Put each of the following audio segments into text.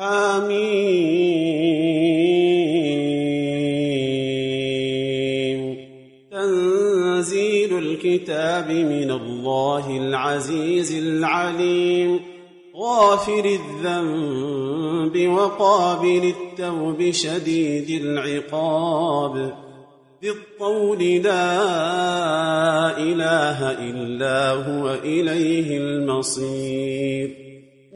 حميم تنزيل الكتاب من الله العزيز العليم. غافر الذنب وقابل التوب شديد العقاب. بالطول لا إله إلا هو إليه المصير.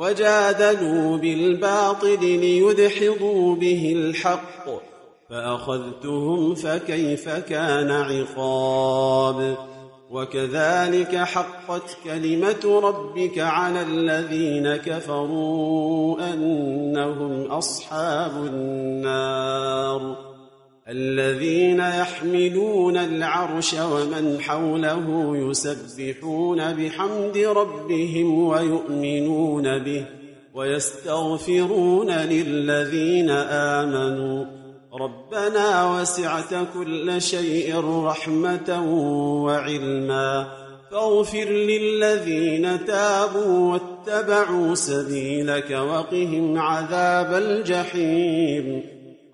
وجادلوا بالباطل ليدحضوا به الحق فأخذتهم فكيف كان عقاب وكذلك حقت كلمة ربك على الذين كفروا أنهم أصحاب النار الذين يحملون العرش ومن حوله يسبحون بحمد ربهم ويؤمنون به ويستغفرون للذين آمنوا. ربنا وسعت كل شيء رحمة وعلما. فاغفر للذين تابوا واتبعوا سبيلك وقهم عذاب الجحيم.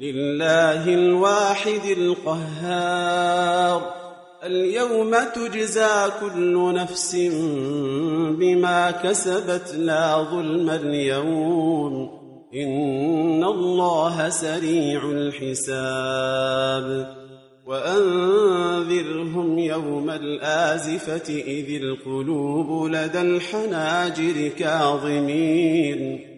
لله الواحد القهار. اليوم تجزى كل نفس بما كسبت لا ظلم اليوم. إن الله سريع الحساب. وأنذرهم يوم الآزفة إذ القلوب لدى الحناجر كاظمين.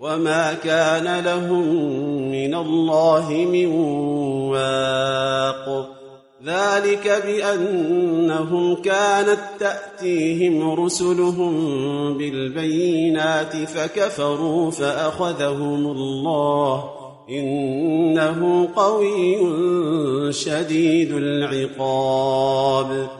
وما كان لهم من الله من واق ذلك بانهم كانت تاتيهم رسلهم بالبينات فكفروا فاخذهم الله انه قوي شديد العقاب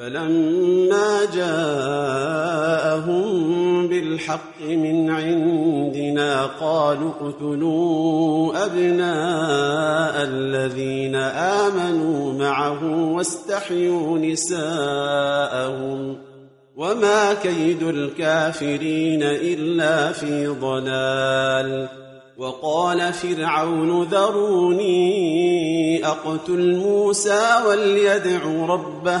فلما جاءهم بالحق من عندنا قالوا اقتلوا أبناء الذين آمنوا معه واستحيوا نساءهم وما كيد الكافرين إلا في ضلال وقال فرعون ذروني أقتل موسى وليدع ربه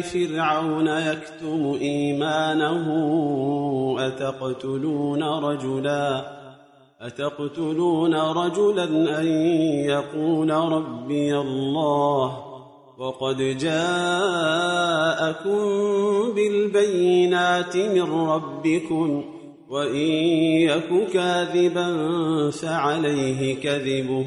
فرعون يكتم إيمانه أتقتلون رجلاً أتقتلون رجلا أن يقول ربي الله وقد جاءكم بالبينات من ربكم وإن يك كاذبا فعليه كذبه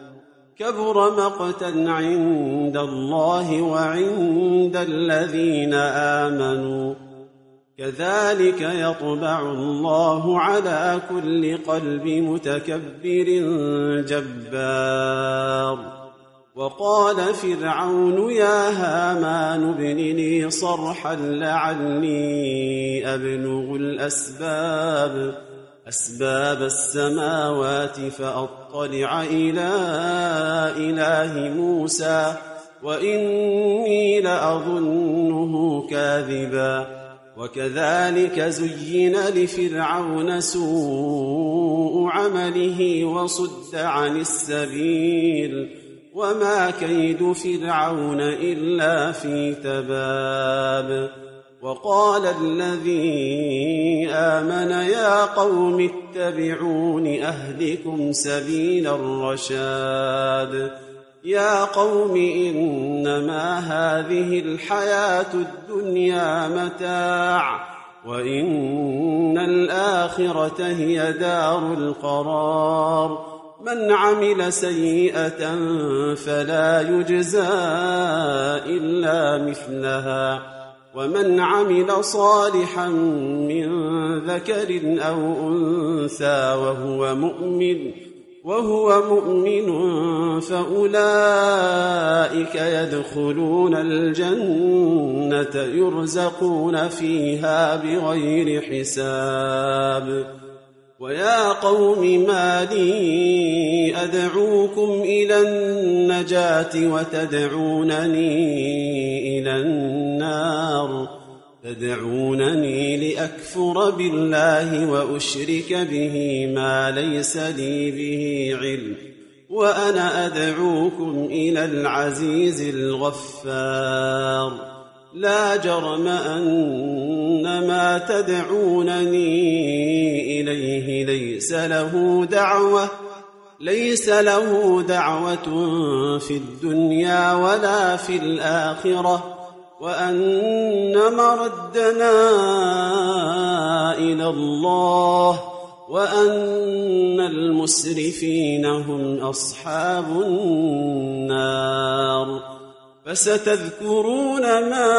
كبر مقتا عند الله وعند الذين آمنوا. كذلك يطبع الله على كل قلب متكبر جبار. وقال فرعون يا هامان ابن لي صرحا لعلي أبلغ الأسباب. أسباب السماوات فأطلع إلى إله موسى وإني لأظنه كاذبا وكذلك زين لفرعون سوء عمله وصد عن السبيل وما كيد فرعون إلا في تباب وقال الذي آمن يا قوم اتبعون أهلكم سبيل الرشاد يا قوم إنما هذه الحياة الدنيا متاع وإن الآخرة هي دار القرار من عمل سيئة فلا يجزى إلا مثلها ومن عمل صالحا من ذكر أو أنثى وهو مؤمن وهو مؤمن فأولئك يدخلون الجنة يرزقون فيها بغير حساب. ويا قوم ما لي أدعوكم إلى النجاة وتدعونني إلى النار تدعونني لأكفر بالله وأشرك به ما ليس لي به علم وأنا أدعوكم إلى العزيز الغفار. لا جرم أن ما تدعونني إليه ليس له دعوة ليس له دعوة في الدنيا ولا في الآخرة. وأن مردنا إلى الله وأن المسرفين هم أصحاب النار. فستذكرون ما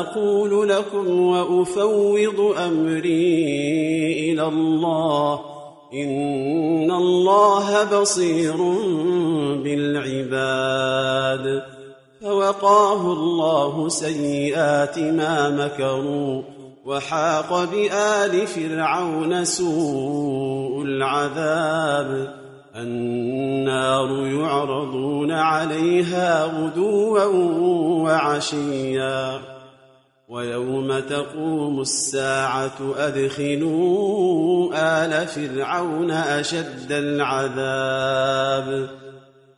أقول لكم وأفوض أمري إلى الله. إن الله بصير بالعباد. فوقاه الله سيئات ما مكروا وحاق بآل فرعون سوء العذاب. النار يعرضون عليها غدوا وعشيا. ويوم تقوم الساعة أدخلوا آل فرعون أشد العذاب.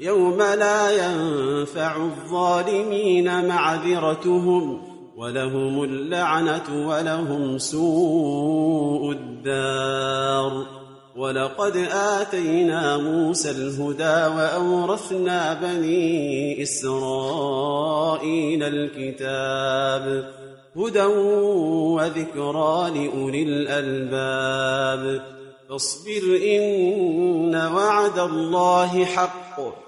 يوم لا ينفع الظالمين معذرتهم ولهم اللعنة ولهم سوء الدار. ولقد آتينا موسى الهدى وأورثنا بني إسرائيل الكتاب هدى وذكرى لأولي الألباب. فاصبر إن وعد الله حق.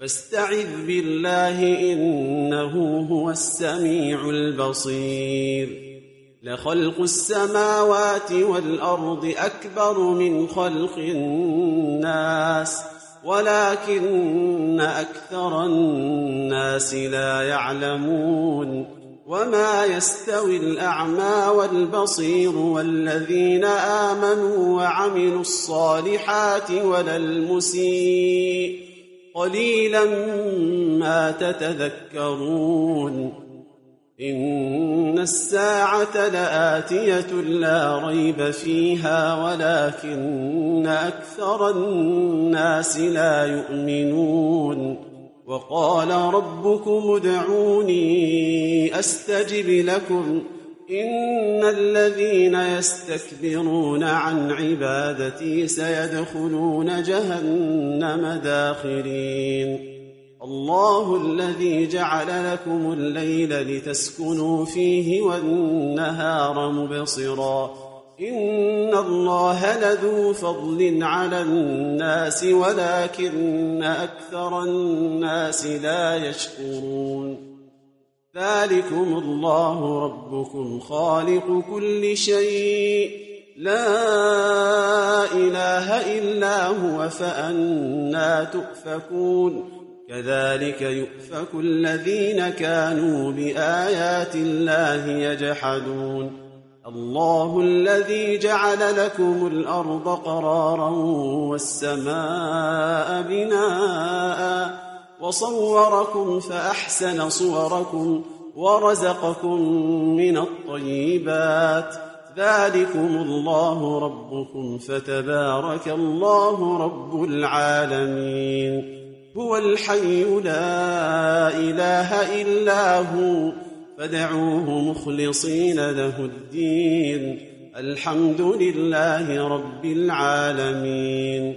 فاستعذ بالله إنه هو السميع البصير. لخلق السماوات والأرض أكبر من خلق الناس ولكن أكثر الناس لا يعلمون. وما يستوي الأعمى والبصير والذين آمنوا وعملوا الصالحات ولا المسيء. قليلا ما تتذكرون. إن الساعة لآتية لا ريب فيها ولكن أكثر الناس لا يؤمنون. وقال ربكم ادعوني أستجب لكم. ان الذين يستكبرون عن عبادتي سيدخلون جهنم داخرين الله الذي جعل لكم الليل لتسكنوا فيه والنهار مبصرا ان الله لذو فضل على الناس ولكن أكثر الناس لا يشكرون ذلكم الله ربكم خالق كل شيء. لا إله إلا هو فأنا تؤفكون. كذلك يؤفك الذين كانوا بآيات الله يجحدون. الله الذي جعل لكم الأرض قرارا والسماء بناء وصوركم فأحسن صوركم ورزقكم من الطيبات. ذلكم الله ربكم فتبارك الله رب العالمين. هو الحي لا إله إلا هو فدعوه مخلصين له الدين. الحمد لله رب العالمين.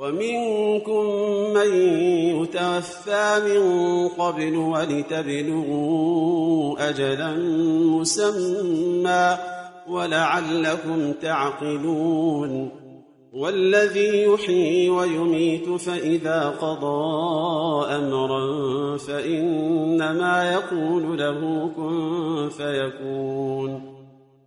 ومنكم من يتوفى من قبل ولتبلغوا أجلا مسمى ولعلكم تعقلون والذي يحيي ويميت فإذا قضى أمرا فإنما يقول له كن فيكون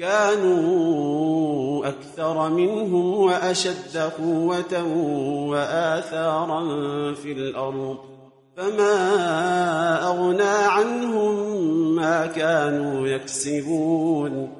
كانوا أكثر منهم وأشد قوة وآثارا في الأرض فما أغنى عنهم ما كانوا يكسبون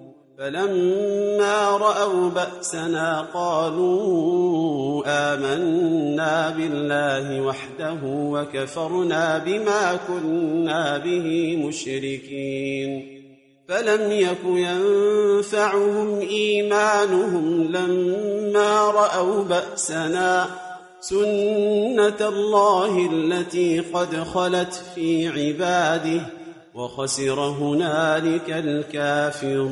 فلما رأوا بأسنا قالوا آمنا بالله وحده وكفرنا بما كنا به مشركين. فلم يك ينفعهم إيمانهم لما رأوا بأسنا. سنة الله التي قد خلت في عباده. وخسر هنالك الكافرون.